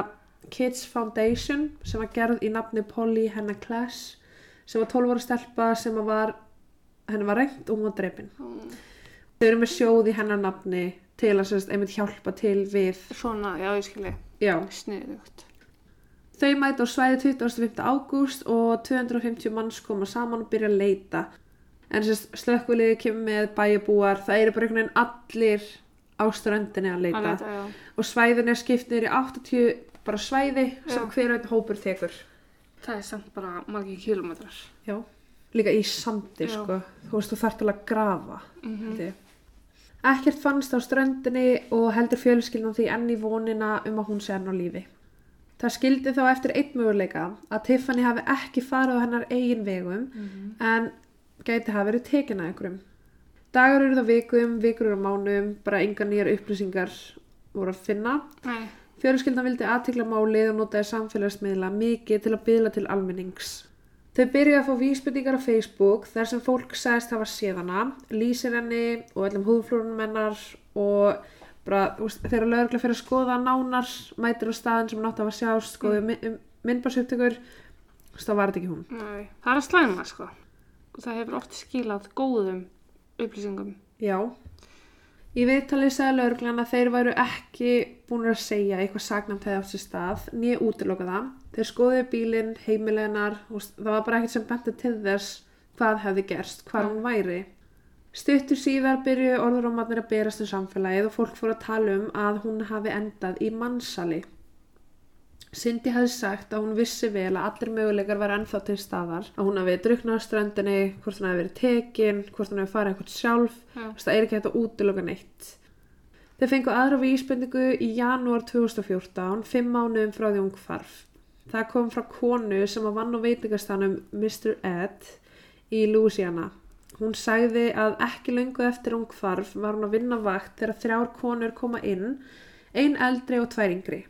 Kids Foundation sem var gerð í nafni Polly Henna Klass sem var 12 ára stelpa sem var henni var reynt og hún var drepin. Mm. Þau eru með sjóð í hennar nafni til að sérst, einmitt hjálpa til við, Svona, já, ég skilji. Sniðugt. Þau mæta á svæði 25. ágúst og 250 manns koma saman og byrja að leita. En sérst, slökkviliði kemur með bæjabúar, það eru bara einhvern veginn allir á ströndinni að leita. Að leita. Og svæðin er skipnir í 80 bara svæði sem Já. hver einn hópur tekur. Það er samt bara margir kilometrar. Já. Líka í sandi, sko. Þú veist, þú þarft alveg að grafa. Mm ég. Ekkert fannst á ströndinni og heldur fjölskyldan því enn í vonina um að hún sé enn á lífi. Það skildi þá eftir einn möguleika að Tiffany hafi ekki farið á hennar eigin vegum en gæti hafa verið tekin að einhverjum. Dagar eru það vikum, vikur eru mánum, bara enga nýjar upplýsingar voru að finna. Nei, Fjölskyldan vildi aðtikla málið og notaði samfélagsmiðla mikið til að byðla til almennings. Þau byrjuði að fá vísbendingar á Facebook þar sem fólk sagðist hafa séð hana, lýsir henni og öllum húðflórunum hennar og bara, þegar lögregla fyrir að skoða nánar, mætir á staðin sem hann átti að hafa sjást, skoðu mm. myndbarsuptökur, þá var þetta ekki hún. nei. Það er að slæma, sko. Það hefur oft skilað góðum upplýsingum. Já. Í viðtalið sagði lögreglan að þeir væru ekki búin að segja eitthvað hefði átt sér stað, nýja útiloka það. Þeir skoðuðu bílinn, heimileginar og það var bara ekkert sem benti til þess hvað hefði gerst, hvað hún væri. Stuttur síðar byrju orðurómatnir að berast um samfélagið og fólk fór að tala um að hún hafi endað í mannsali. Cindy hafði sagt að hún vissi vel að allir möguleikar var ennþá til staðar, að hún hafi druknað á ströndinni, hvort hún hafi verið tekin, hvort hún hafi farið eitthvað sjálf, veist, það er ekki hægt að útiloka neitt. Þeir fengu aðra vísbendingu í janúar 2014, fimm mánuðum frá því hún hvarf. Það kom frá konu sem að vann á veitingastanum Mr. Ed í Louisiana. Hún sagði að ekki löngu eftir hún hvarf var hún að vinna vakt þegar þrjár konur koma inn, ein eldri og tvær yngri.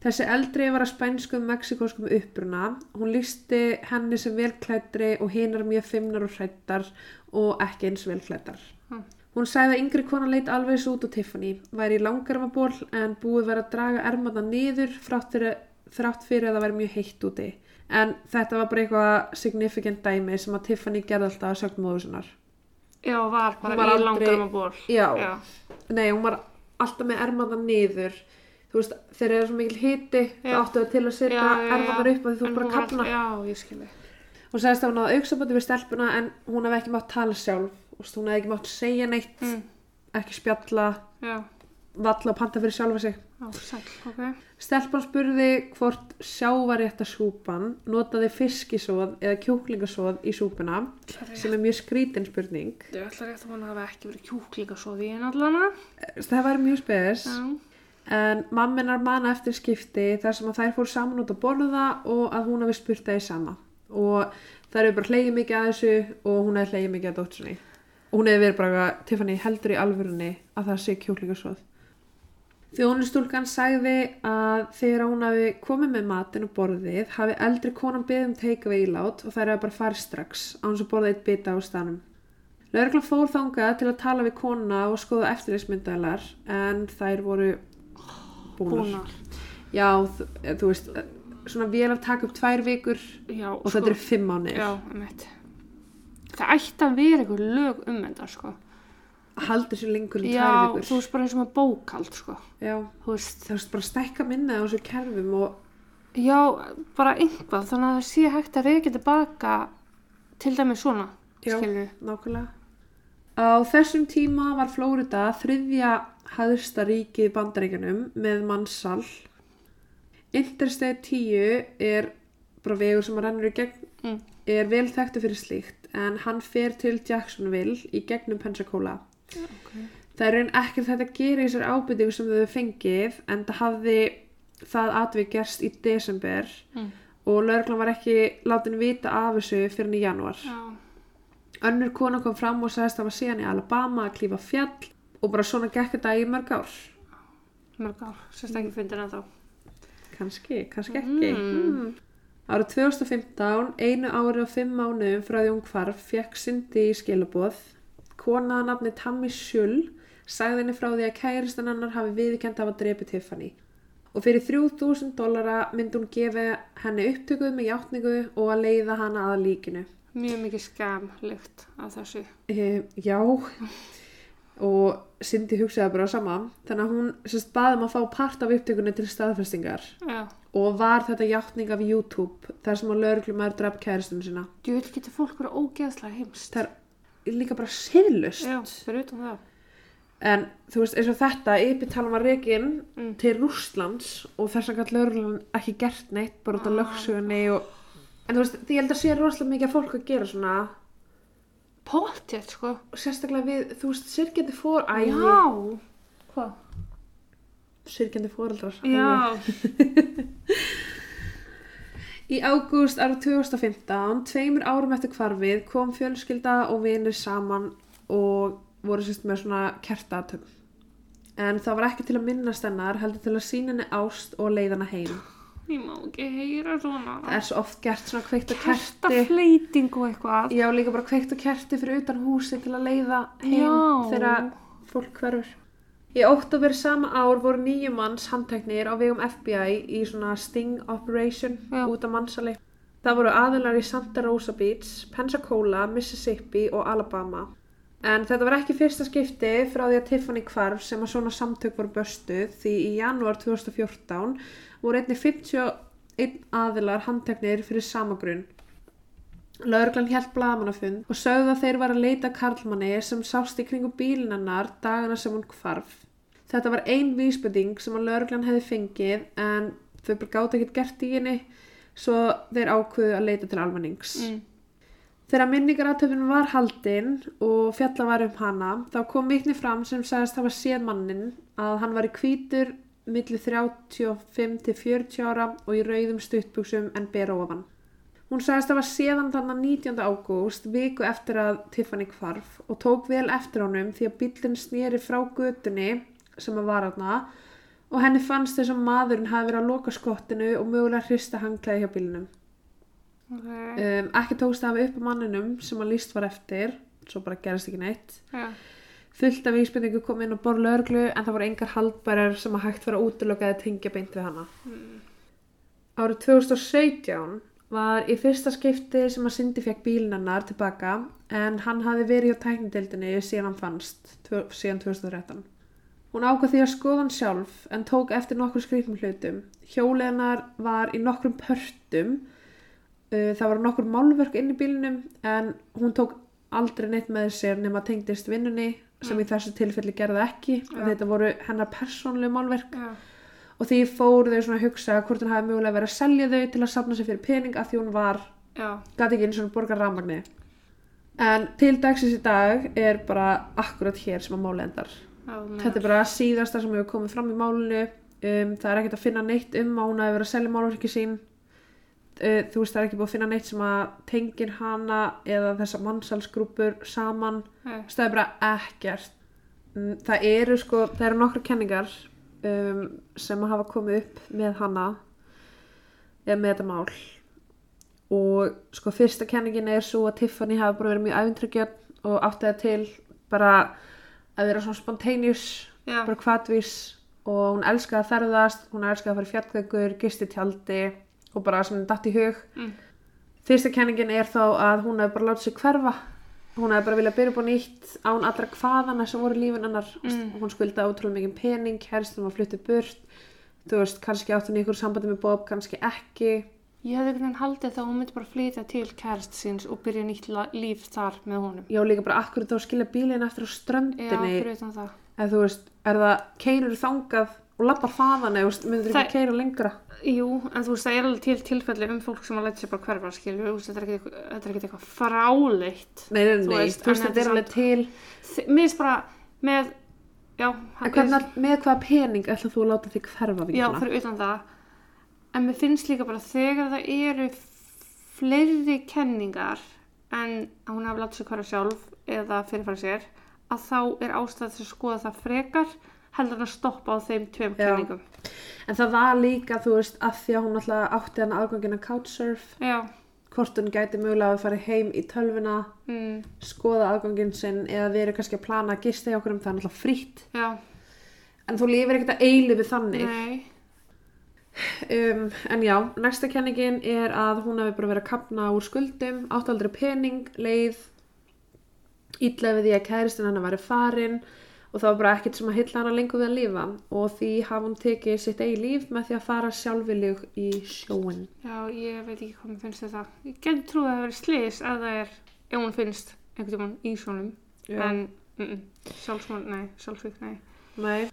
Þessi eldri var að spænskum mexikoskum uppruna. Hún lísti henni sem velklættri og hinar mjög fimmnar og hrættar og ekki eins velklættar. Hm. Hún sagði að yngri konan leit alveg eins út á Tiffany, væri í langarmaból en búið verið að draga ermata niður þrátt fyrir, þrátt fyrir að það væri mjög heitt úti. En þetta var bara eitthvað significant dæmi sem að Tiffany gerði alltaf að sögn móður sinnar. Já, var bara var í aldrei- langarum að ból. Já. Já. Nei, hún var alltaf með ermata niður. Þú veist, þegar það er svo mikil hiti, Já. áttu það til að setja ermatar upp því þú ert bara að skilji. Hún sagðist að hún hafði auksabandi við stelpuna en hún hefði ekki mátt tala sjálf. Veist, hún hefði ekki mátt segja neitt, Mm. ekki spjalla, Já, valla og panta fyrir sjálfa sig. já, sæl, ok. Stelpan spurði hvort sjávarétta súpan notaði fiskisóð eða kjúklingasóð í súpuna sem er mjög skrítin spurning. Ég ætla rétt að hún hafi ekki verið kjúklingasóði í henn allana. Það var mjög spes Já. En mamminar manna eftir skipti þar sem að þær fór saman út að borða og að hún hafi spurt það í sama. Og þær hefur bara hleyið mikið að þessu og hún hefði hleyið mikið að dótsinni. Og hún hefði verið bara, Tiffany heldur í alvörunni að það sé kjúklingasóð. Þjónustúlkan sagði að þegar hún hafi komið með matin og borðið hafi eldri konan beðið um takeaway ílát og þær hefði bara farið strax á hans að borða eitt bita á stanum. Lörgla fór þangað til að tala við konuna og skoða eftirleysmyndalar en þær voru búnar. Já, þú, þú veist, svona vel að taka upp tvær vikur Já, og þetta eru fimm mánir. Já, um eitt. Það ætti að vera einhver lög um þetta, sko. Haldur sér lengur en Já, tvær vikur. þú veist bara eins og með bókald, sko. Já, Þú veist, það veist bara stækka minna á þessu kerfum og já, bara einhvað, þannig að það sé hægt að reyka tilbaka til dæmis svona, Já. skilur. Nákvæmlega. Á þessum tíma var Flórida þriðja hæðsta ríki í bandaríkjanum með mannsal. Interstate 10 er bara vegur sem að rennur í gegn, Mm. er vel þekktu fyrir slíkt en hann fer til Jacksonville í gegnum Pensacola. Okay. Það er raun ekkert þetta að gera í þessar ábyrtingu sem þau fengið en það hafði það atvik gerst í desember Mm. og lauruglan var ekki látin vita af þessu fyrir í janúar. Já, Önnur kona kom fram og sagðist að það var síðan í Alabama að klífa fjall og bara svona gekk þetta í mörg ár. mörg ár, sérst ekki fundir en þá. Kanski, kannski ekki. Mm. Mm. Árið 2015, einu ári og fimm mánuðum frá því hún hvarf, fekk Cindy í skilaboð. Kona að nafni Tammy Shull sagði henni frá því að kæristan hennar hafi viðkjönd af að drepi Tiffany. Og fyrir 3000 dollara myndi hún gefa henni upptökuð með játningu og að leiða hana að líkinu. Mjög mikið skamlykt af þessu. e, já og Cindy hugsaði bara á sama þannig að hún sérst baðum að fá part af upptökunni til staðfestingar Já, og var þetta játning af YouTube þar sem að lögreglum er draf kæristunum sína ég vil geta fólk vera ógeðslega heimst. það er líka bara það. en þú veist eins og þetta Epitalan var rekin Mm. til Rússlands og þess að lögreglan ekki gert neitt bara út af Ah. lögsugunni og en þú veist því ég held að sé rosalega mikið að fólk að gera svona Pottjett, sko. sérstaklega við, þú veist, syrgjandi fór æ, Já. Hvað? syrgjandi fóreldrar Já. Í ágúst árið 2015, tveimur árum eftir hvarfið, kom fjölskylda og vinir saman og voru sérst með svona kertatömm. En það var ekki til að minnast hennar, heldur til að sína henni ást og leiða hana heim. Ég má ekki heyra svona. Það er svo oft gert svona kveikt og kerti. Kertafleiting og eitthvað. Já, líka bara kveikt og kerti fyrir utan húsi til að leiða heim Já. þegar fólk hverfur. Í óttobur sama ár voru nýju manns handteknir á vegum FBI í svona sting operation Já. út af mannsali. Það voru aðilar í Santa Rosa Beach, Pensacola, Mississippi og Alabama. En þetta var ekki fyrsta skipti frá því að Tiffany hvarf sem að svona samtök voru börstuð því í janúar 2014 voru einni 51 aðilar handteknir fyrir samagrunn. Lögreglan hjælt blaðamannafund og sögðu að þeir var að leita karlmanni sem sást í kringu bílinn hennar dagana sem hún hvarf. Þetta var ein vísbending sem að lögreglan hefði fengið en þau gátt ekkert gert í henni svo þeir ákveðu að leita til almennings. Mm. Þegar minningaratöfun var haldinn og fjalla var um hana þá kom vikni fram sem sagðist hafa séð mannin að hann var í hvítur milli 35 til 40 ára og í rauðum stuttbuxum en ber ofan. Hún sagðist hafa séðan þannig 19. ágúst viku eftir að Tiffany hvarf og tók vel eftir honum því að bíllinn snýri frá götunni sem að var hana og henni fannst þess að maðurinn hafi verið að loka skottinu og mögulega hrista hangklæði hjá bílnum. Ok. Um, ekki tókst hafa upp á manninum sem að líst var eftir, svo bara gerist ekki neitt. Já. Fullt af vísbendingu kom inn á borð lögreglu en það voru engar haldbærar sem að hægt vera útilokaði að tengja beint við hana. Árið 2017 var í fyrsta skipti sem að Cindy fekk bílinn hennar tilbaka en hann hafði verið á tæknidildinni síðan hann fannst, síðan 2013. Hún ákvað því að skoða hann sjálf en tók eftir nokkur skrýtum hlutum. Hjólið hennar var í nokkrum pörtum, það var nokkur málverk inn í bílinum en hún tók aldrei neitt með sér nema tengdist vinnunni sem í þessu tilfelli gerði ekki. Já. Þetta voru hennar persónlegu málverk Já. og því fóru þau svona að hugsa hvort hún hafi mögulega verið að selja þau til að safna sér fyrir pening af því hún var, Já. gæti ekki eins og borga rafmagni. En til dagsins í dag er bara akkurat hér sem að máli endar. Þetta er bara síðasta sem hefur komið fram í málinu. Um, það er ekkert að finna neitt um að hún hafi verið að selja málverki sín. Uh, þú veist það er ekki búið að finna neitt sem að tengir hana eða þessa mannsalsgrúpur saman. Nei. Það er bara ekkert. Mm, Það eru sko, það eru nokkra kenningar um, sem hafa komið upp með hana eða með þetta mál og sko fyrsta kenningin er svo að Tiffany hafi bara verið mjög æfintryggjörn og átti það til bara að vera svona spontaneous Já. bara hvatvís og hún elskaði að ferðast hún elskaði að fara í fjallgöngur, gisti tjaldi og bara sem datt í hug Mm. fyrsta kenningin er þá að hún hefði bara látið sig hverfa hún hefði bara viljað byrja á nýtt án allra hvaðana sem voru lífin hennar Mm. hún skuldaði ótrúlega mikið pening hérstum var fluttið burt þú veist, kannski átti hún í ykkur sambandi með Bob, kannski ekki Ég hefði einhvern veginn haldið þá að hún myndi bara flytja til kærst síns og byrja nýtt líf þar með honum. já líka bara akkur þá að skilja bílinn eftir á Já, ströndinni fyrir utan það. eða þú veist, er það keirur þangað og lappar þaðan eða veist, Það- ekki keira lengra Jú, en þú veist, það er alveg til tilfelli um fólk sem að læta sér bara hverfa, skilju, þú veist, þetta er ekki, eitthvað- er fráleitt. nei, nei, nei, Þú veist, veist, þú veist þetta er er alveg til Mér finnst bara með, já, en hvernig, með hvaða pening ætlað þú að láta þig hverfa Já, vinkona? fyrir utan það. En mér finnst líka bara þegar það eru fleiri kenningar en að hún hafi látið sér hverja sjálf eða fyrirfæra sér, að þá er ástæð til að skoða það frekar heldur að stoppa á þeim tveim Já. kenningum. en það var líka, þú veist, að því að hún alltaf átti hann aðgangin að couchsurf. Já, hvort hún gæti mögulega að fara heim í tölvuna mm, skoða aðgangin sinn eða verið kannski að plana að gista hjá okkur um það er alltaf frítt. Já, en þú lifir ekkert að eilifu þannig. Um, en já, næsta kenningin er að hún hefur bara verið að kapna úr skuldum, átt aldrei pening, leið, við því að kæristinn hennar væri farin og það var bara ekkert sem að hylla hana lengur við að lifa og því hafa hún tekið sitt eigi líf með því að fara sjálfviljug í sjóin. Já, ég veit ekki hvað mér finnst þetta. Ég getur trúið að það verið slis að það er, ef hún finnst einhvern tímann í sjónum. Já. En, mm -mm, sjálfsmál, nei, sjálfsvík, nei. Nei.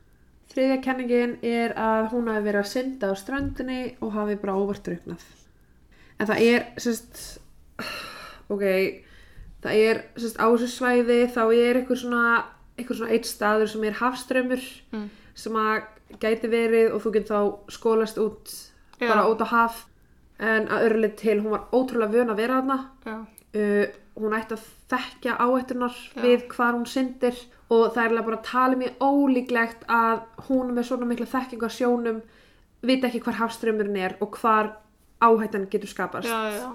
Þriðja kenningin er að hún hafi verið að synda á ströndinni og hafi bara óvart druknað. En það er, sérst, ok, það er, sérst, á þessu svæði þá er eitthvað svona, eitthvað svona eitt staður sem er hafströmmur Mm. sem að gæti verið og þú getur þá skólast út, Já. bara út á haf. En að öruleið til, hún var ótrúlega vön að vera. Já, Uh, hún ætti að þekkja áættunar við hvar hún syndir og það er bara að tala mjög ólíklegt að hún með svona mikla þekkingu á sjónum vita ekki hvar hafströmmurinn er og hvar áhættan getur skapast já, já.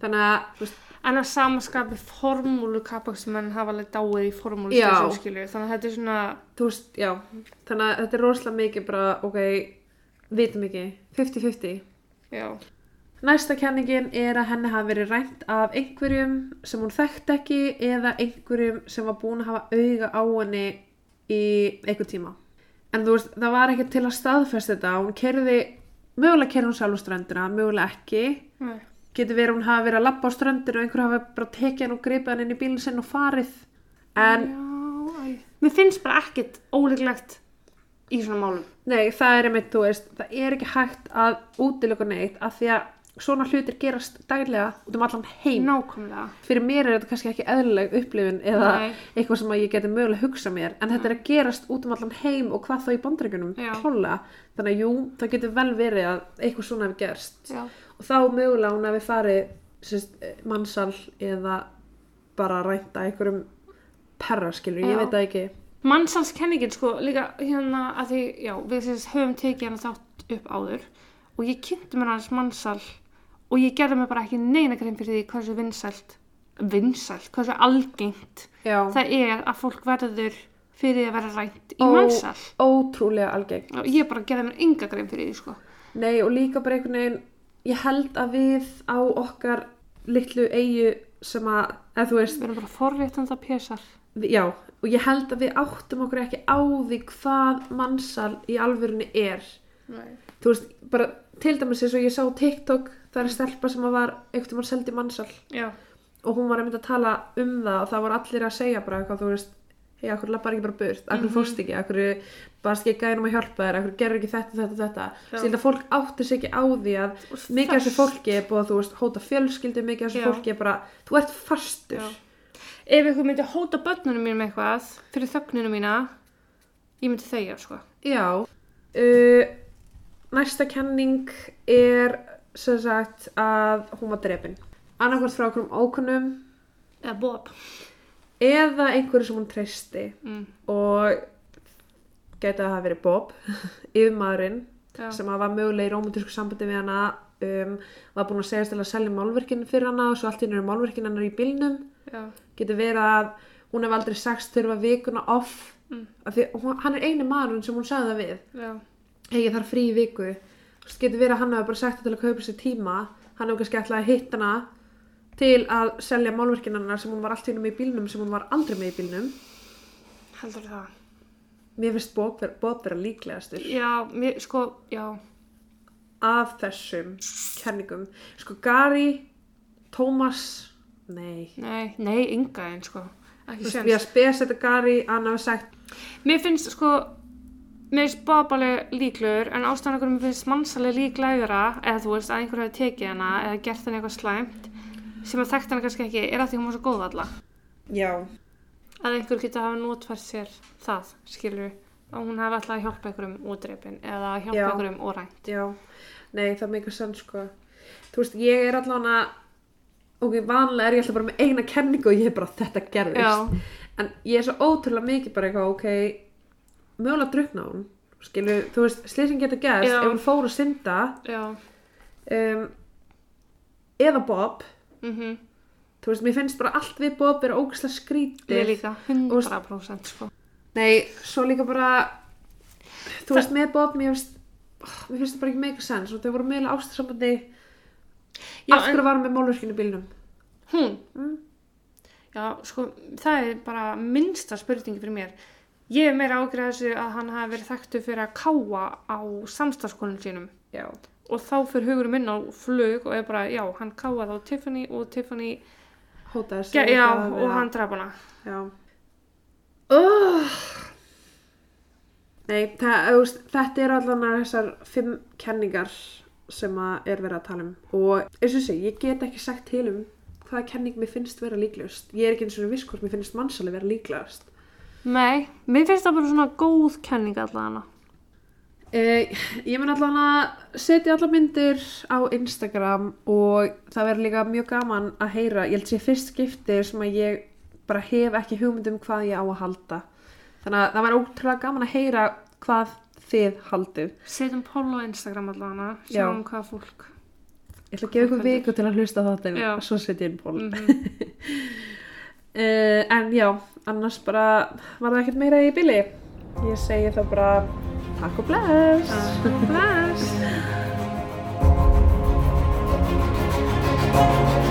þannig að veist, En að samaskapi formúlu kappaksmenn hafa alveg dáið í formúlu Já. stöðsum, skilju. Þannig að þetta er svona, veist, þannig að þetta er rosalega mikið bara ok, vitum ekki 50-50 já, Næsta kenningin er að henni hafi verið rænt af einhverjum sem hún þekkt ekki eða einhverjum sem var búin að hafa auga á henni í einhver tíma. En þú veist, það var ekki til að staðfesta þetta. Hún kerði, mögulega kerði hún sjálf á ströndina, mögulega ekki. nei. Getur verið hún hafi verið að labba á ströndinu og einhver hafi bara tekið hann og gripið hann inn í bílinn sinn og farið. En Já. Mér finnst bara ekkert ólíklegt í svona málum. nei, það er einmitt, þú veist, það er ekki hægt að útiloka neitt af því að svona hlutir gerast daglega út um allan heim. Nákvæmlega. fyrir mér er þetta kannski ekki eðlileg upplifun eða Nei. eitthvað sem að ég geti mögulega hugsa mér en þetta er að gerast út um allan heim og hvað þá í bandreikunum Já. klálega þannig að jú, það getur vel verið að eitthvað svona hefur gerst Já. Þá mögulega hún hefur farið sérst, mannsal eða bara rænta einhverjum perraskilur, ég Já. veit það ekki Mannsalskenningin sko líka hérna að því, já, við sérst höfum tekið hana þátt upp áður og ég kynnti mér hans mannsal og ég gerði mér bara ekki neina grein fyrir því hversu vinsælt, vinsælt, hversu algengt Já, það er að fólk verður fyrir að vera rænt í Ó. mannsal. ótrúlega algeng Og ég bara gerði mér enga grein fyrir því sko. Nei og líka bara einhvern veginn ég held að við á okkar litlu eigu sem að, eða þú veist Við erum bara forréttanda pésar. já, og ég held að við áttum okkur ekki á því hvað mannsal í alvörunni er Nei. þú veist, bara til dæmis eins og ég sá TikTok, það er stelpa sem að var einhvern veginn seldi mannsal Já. og hún var einmitt að tala um það og það voru allir að segja bara eitthvað, þú veist hei, akkur lappar ekki bara burt, akkur mm fórst ekki? Akkur baðst ekki gæðinum að hjálpa þér? Akkur gerur ekki þetta, þetta, þetta? Að fólk áttir sig ekki á því að mikið af þessu fólki er búið að þú veist hóta fjölskyldu, mikið af þessu fólki er bara þú ert fastur. Já. Ef ykkur myndi hóta börnunum mínum eitthvað fyrir þögninu mína, ég myndi þegja sko. Já, uh, næsta kenning er sem sagt að hún var drepin. Annarkvært frá okkur um ókunnum. Eða Bob. Eða einhverju sem hún treysti Mm. og geta að hafa verið Bob, yfirmaðurinn sem var mögulega í rómantísku sambandi við hana um, var búin að segjast til að selja málverkinu fyrir hana og svo allt í henni er málverkinu hennar í bílnum Já. getur verið að hún hef aldrei sagst þurfa vikuna off Mm. því hann er eini maðurinn sem hún sagði það við ég þarf frí í viku getur verið að hann hefur bara sagt það til að kaupa sér tíma hann hefur kannski ætlaði að hitta hana til að selja málverkin hennar sem hún var allt með í bílnum sem hún var aldrei með í bílnum Heldur það. mér finnst Bob Bob vera líklegastur Já, mér, sko, já. af þessum kenningum sko Gary, Thomas nei Nei, nei, enga einn sko. Við að spesetta Gary hann hafi sagt Mér finnst sko, mér finnst Bob alveg líklegur en ástæðan okkur mér finnst mannsalega líklegra eða þú veist að einhver hefur tekið hana eða gert henni eitthvað slæmt sem að þekkt hana kannski ekki er að því hún var svo góð alla. já, Að einhver geta hafa notfært sér það, skilur og hún hefði alltaf að hjálpa einhverjum útreipin eða hjálpa Já. einhverjum órænt. já nei það meikar sann sko þú veist ég er allavega ok, vanlega er ég alltaf bara með eina kenningu og ég er bara þetta gerðist Já, en ég er svo ótrúlega mikið bara eitthvað ok, mögulega drukna hún skilu, þú veist, slýsing getur gerst Já. ef hún fór að synda um, eða Bob mhm, þú veist, mér finnst bara allt við Bob vera ógæslega ég skrítið líka, 100% sko. nei, svo líka bara þú veist, með Bob mér finnst mér finnst það bara ekki make sense og þau voru meðlega ástarsambandi Já, af hverju var hann með málverkinu bílnum Hún? Mm. Já, sko, það er bara minnsta spurningi fyrir mér. Ég er meira ágrið þessu að hann hafi verið þekktu fyrir að káa á samstagskonum sínum. já, Og þá fyrir hugurum minn á flug og er bara, já, hann káaði á Tiffany og Tiffany, hótaði sig já og að- hann draf hana. Já. Oh. Nei, það, þetta er allan þessar fimm kenningar sem að er verið að tala um og eins og sé, ég get ekki sagt til um hvaða kenning mér finnst vera líklegust. Ég er ekki eins og viss hvort mér finnst mannsali vera líklegast. Nei, mér finnst það bara svona góð kenning allan hana. Eh, ég mun allan að setja allar myndir á Instagram og það verður líka mjög gaman að heyra, ég held sé fyrst skipti sem að ég bara hef ekki hugmynd um hvað ég á að halda. Þannig að það var ótrúlega gaman að heyra hvað þið haldið. Setjum poll á Instagram Já. sjáum hvað fólk. Ég ætla að gefa ykkur viku til að hlusta Já. og svo inn ból. Mm Uh, en já, annars bara var það ekkert meira í bili. Ég segi þá bara takk og bless. Bless! Bless.